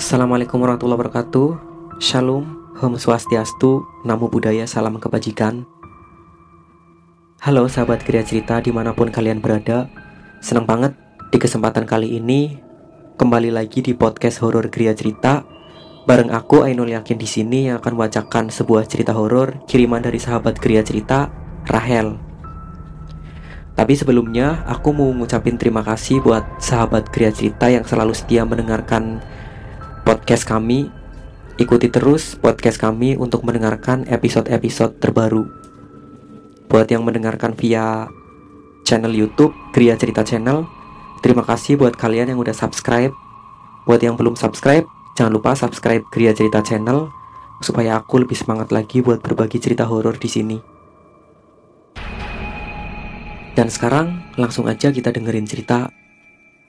Assalamualaikum warahmatullahi wabarakatuh. Shalom, Om Swastiastu, Namo Buddhaya, Salam Kebajikan. Halo sahabat kriya cerita di mana pun kalian berada. Senang banget di kesempatan kali ini Kembali lagi di podcast horor kriya cerita. Bareng aku Ainul Yakin di sini yang akan membacakan sebuah cerita horor kiriman dari sahabat kriya cerita Rahel. Tapi sebelumnya aku mau ngucapin terima kasih buat sahabat kriya cerita yang selalu setia mendengarkan podcast kami. Ikuti terus podcast kami untuk mendengarkan episode-episode terbaru. Buat yang mendengarkan via channel YouTube Kriya Cerita Channel, terima kasih buat kalian yang udah subscribe. Buat yang belum subscribe, jangan lupa subscribe Kriya Cerita Channel supaya aku lebih semangat lagi buat berbagi cerita horor di sini. Dan sekarang langsung aja kita dengerin cerita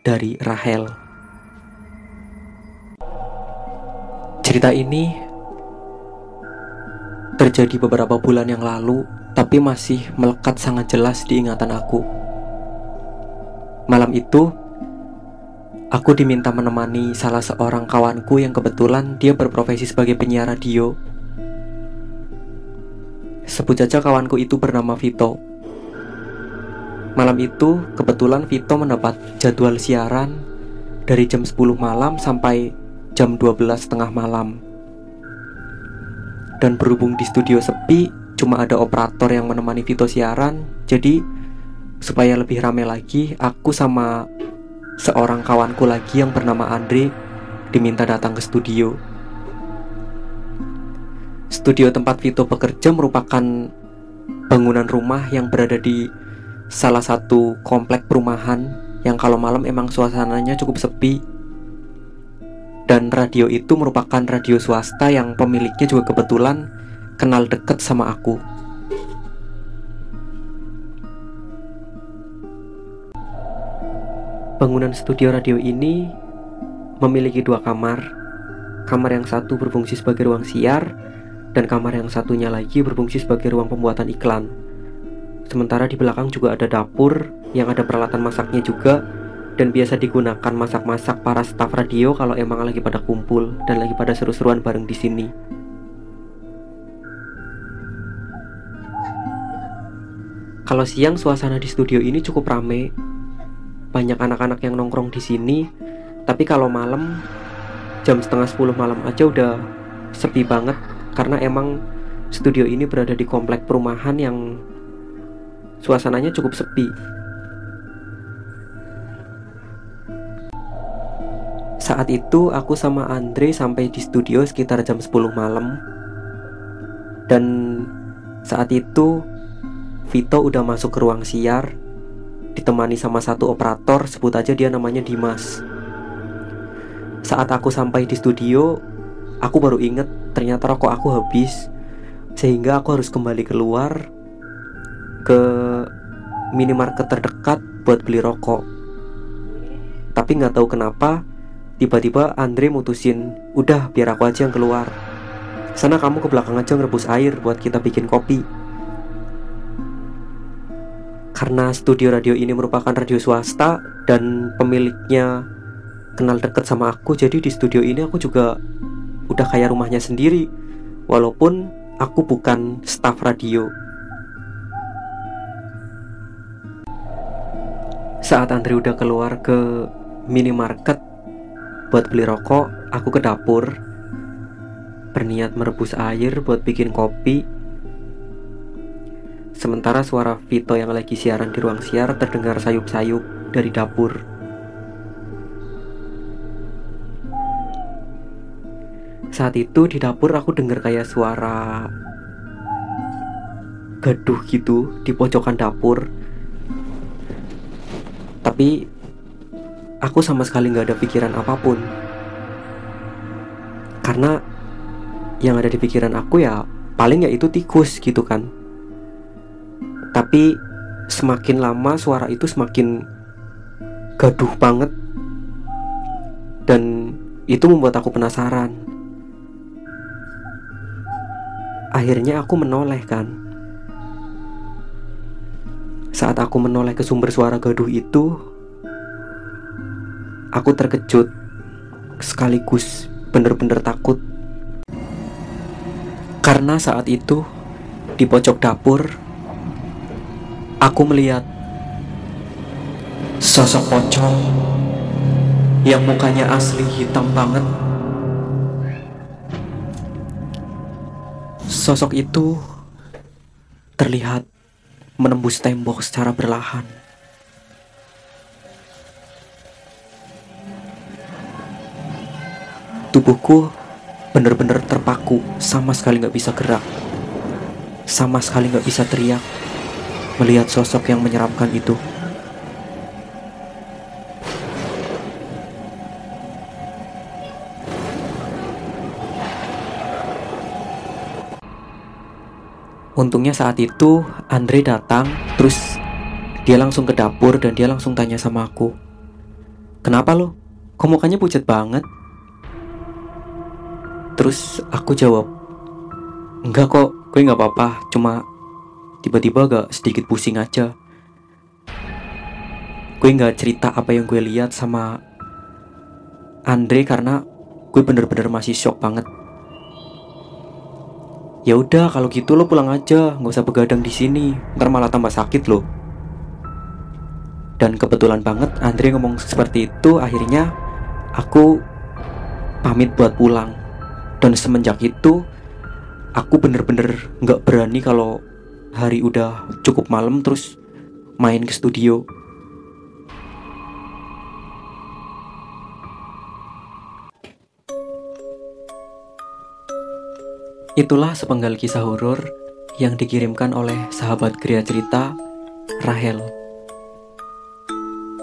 dari Rahel. Cerita ini terjadi beberapa bulan yang lalu, tapi masih melekat sangat jelas di ingatan aku. Malam itu, aku diminta menemani salah seorang kawanku yang kebetulan dia berprofesi sebagai penyiar radio. Sebut saja kawanku itu bernama Vito. Malam itu, kebetulan Vito mendapat jadwal siaran dari jam 10 malam sampai jam 12 setengah malam. Dan berhubung di studio sepi Cuma ada operator yang menemani Vito siaran Jadi supaya lebih rame lagi Aku sama seorang kawanku lagi yang bernama Andre Diminta datang ke studio. Studio tempat Vito bekerja merupakan bangunan rumah yang berada di salah satu komplek perumahan yang kalau malam emang suasananya cukup sepi dan radio itu merupakan radio swasta yang pemiliknya juga kebetulan kenal deket sama aku. Bangunan studio radio ini memiliki dua kamar. Kamar yang satu berfungsi sebagai ruang siar dan kamar yang satunya lagi berfungsi sebagai ruang pembuatan iklan. Sementara di belakang juga ada dapur yang ada peralatan masaknya juga dan biasa digunakan masak-masak para staf radio kalau emang lagi pada kumpul dan lagi pada seru-seruan bareng di sini. Kalau siang suasana di studio ini cukup rame. Banyak anak-anak yang nongkrong di sini. Tapi kalau malam jam setengah 10 malam aja udah sepi banget karena emang studio ini berada di komplek perumahan yang suasananya cukup sepi. Saat itu aku sama Andre sampai di studio sekitar jam 10 malam. Dan saat itu Vito udah masuk ke ruang siar Ditemani sama satu operator Sebut aja dia namanya Dimas. Saat aku sampai di studio Aku baru inget ternyata rokok aku habis Sehingga aku harus kembali keluar Ke minimarket terdekat buat beli rokok. Tapi nggak tahu kenapa Tiba-tiba Andre mutusin, udah biar aku aja yang keluar. Sana kamu ke belakang aja ngerebus air buat kita bikin kopi. Karena studio radio ini merupakan radio swasta dan pemiliknya kenal deket sama aku, jadi di studio ini aku juga udah kayak rumahnya sendiri. Walaupun aku bukan staff radio. Saat Andre udah keluar ke minimarket buat beli rokok, aku ke dapur berniat merebus air buat bikin kopi. Sementara suara Vito yang lagi siaran di ruang siar terdengar sayup-sayup dari dapur. Saat itu di dapur aku dengar kayak suara gaduh gitu di pojokan dapur. Tapi aku sama sekali nggak ada pikiran apa pun. Karena yang ada di pikiran aku ya paling ya itu tikus gitu kan. Tapi semakin lama suara itu semakin gaduh banget. Dan itu membuat aku penasaran. Akhirnya aku menoleh kan. Saat aku menoleh ke sumber suara gaduh itu Aku terkejut sekaligus bener-bener takut. Karena saat itu, di pojok dapur, aku melihat sosok pocong yang mukanya asli hitam banget. Sosok itu terlihat menembus tembok secara berlahan. Tubuhku benar-benar terpaku, sama sekali nggak bisa gerak, sama sekali nggak bisa teriak melihat sosok yang menyeramkan itu. Untungnya saat itu Andre datang, terus dia langsung ke dapur dan dia langsung tanya sama aku, "Kenapa lo? Kok mukanya pucat banget?" Terus aku jawab, enggak kok, gue nggak apa-apa, cuma tiba-tiba agak sedikit pusing aja. Gue nggak cerita apa yang gue lihat sama Andre karena gue bener-bener masih shock banget. Ya udah kalau gitu lo pulang aja, nggak usah begadang di sini, ntar malah tambah sakit lo. Dan kebetulan banget Andre ngomong seperti itu, akhirnya aku pamit buat pulang dan semenjak itu aku bener-bener nggak berani kalau hari udah cukup malam terus main ke studio Itulah sepenggal kisah horor yang dikirimkan oleh sahabat Gria Cerita, Rahel.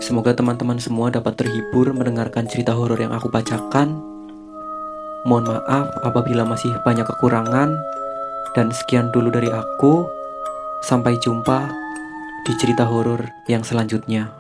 Semoga teman-teman semua dapat terhibur mendengarkan cerita horor yang aku bacakan Mohon maaf apabila masih banyak kekurangan. Dan sekian dulu dari aku. Sampai jumpa di cerita horor yang selanjutnya.